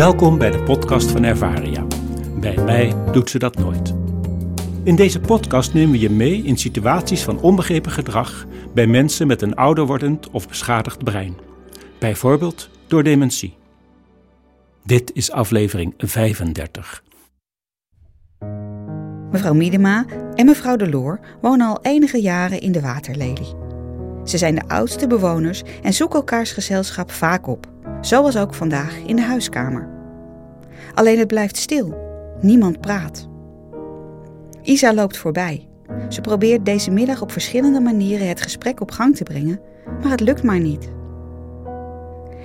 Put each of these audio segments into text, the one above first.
Welkom bij de podcast van Ervaria. Bij mij doet ze dat nooit. In deze podcast nemen we je mee in situaties van onbegrepen gedrag bij mensen met een ouder wordend of beschadigd brein. Bijvoorbeeld door dementie. Dit is aflevering 35. Mevrouw Miedema en mevrouw Deloor wonen al enige jaren in de waterlelie. Ze zijn de oudste bewoners en zoeken elkaars gezelschap vaak op, zoals ook vandaag in de huiskamer. Alleen het blijft stil, niemand praat. Isa loopt voorbij. Ze probeert deze middag op verschillende manieren het gesprek op gang te brengen, maar het lukt maar niet.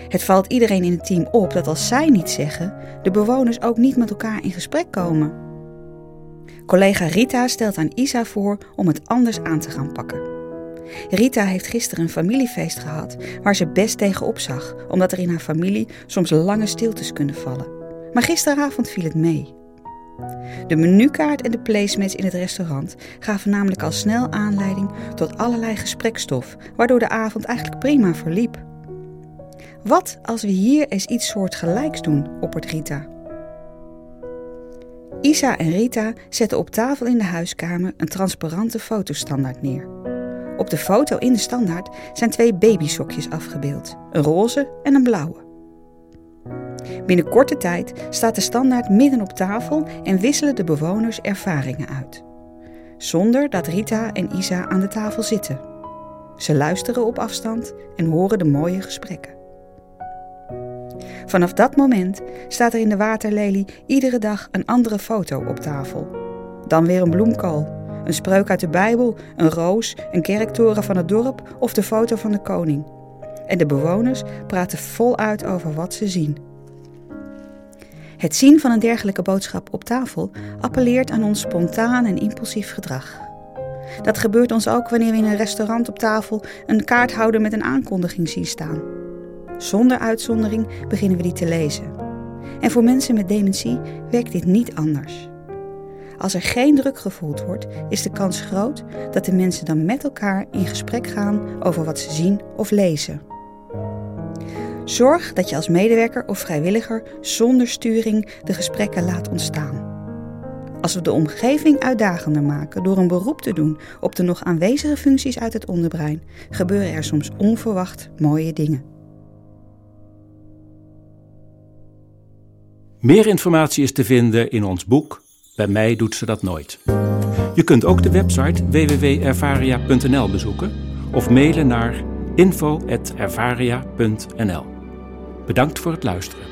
Het valt iedereen in het team op dat als zij niet zeggen, de bewoners ook niet met elkaar in gesprek komen. Collega Rita stelt aan Isa voor om het anders aan te gaan pakken. Rita heeft gisteren een familiefeest gehad waar ze best tegenop zag, omdat er in haar familie soms lange stiltes kunnen vallen. Maar gisteravond viel het mee. De menukaart en de placemats in het restaurant gaven namelijk al snel aanleiding tot allerlei gesprekstof, waardoor de avond eigenlijk prima verliep. Wat als we hier eens iets soortgelijks doen, oppert Rita. Isa en Rita zetten op tafel in de huiskamer een transparante fotostandaard neer. Op de foto in de standaard zijn twee babysokjes afgebeeld, een roze en een blauwe. Binnen korte tijd staat de standaard midden op tafel en wisselen de bewoners ervaringen uit. Zonder dat Rita en Isa aan de tafel zitten. Ze luisteren op afstand en horen de mooie gesprekken. Vanaf dat moment staat er in de waterlelie iedere dag een andere foto op tafel. Dan weer een bloemkool, een spreuk uit de Bijbel, een roos, een kerktoren van het dorp of de foto van de koning. En de bewoners praten voluit over wat ze zien. Het zien van een dergelijke boodschap op tafel appelleert aan ons spontaan en impulsief gedrag. Dat gebeurt ons ook wanneer we in een restaurant op tafel een kaarthouder met een aankondiging zien staan. Zonder uitzondering beginnen we die te lezen. En voor mensen met dementie werkt dit niet anders. Als er geen druk gevoeld wordt, is de kans groot dat de mensen dan met elkaar in gesprek gaan over wat ze zien of lezen. Zorg dat je als medewerker of vrijwilliger zonder sturing de gesprekken laat ontstaan. Als we de omgeving uitdagender maken door een beroep te doen op de nog aanwezige functies uit het onderbrein, gebeuren er soms onverwacht mooie dingen. Meer informatie is te vinden in ons boek Bij mij doet ze dat nooit. Je kunt ook de website www.ervaria.nl bezoeken of mailen naar info.ervaria.nl. Bedankt voor het luisteren.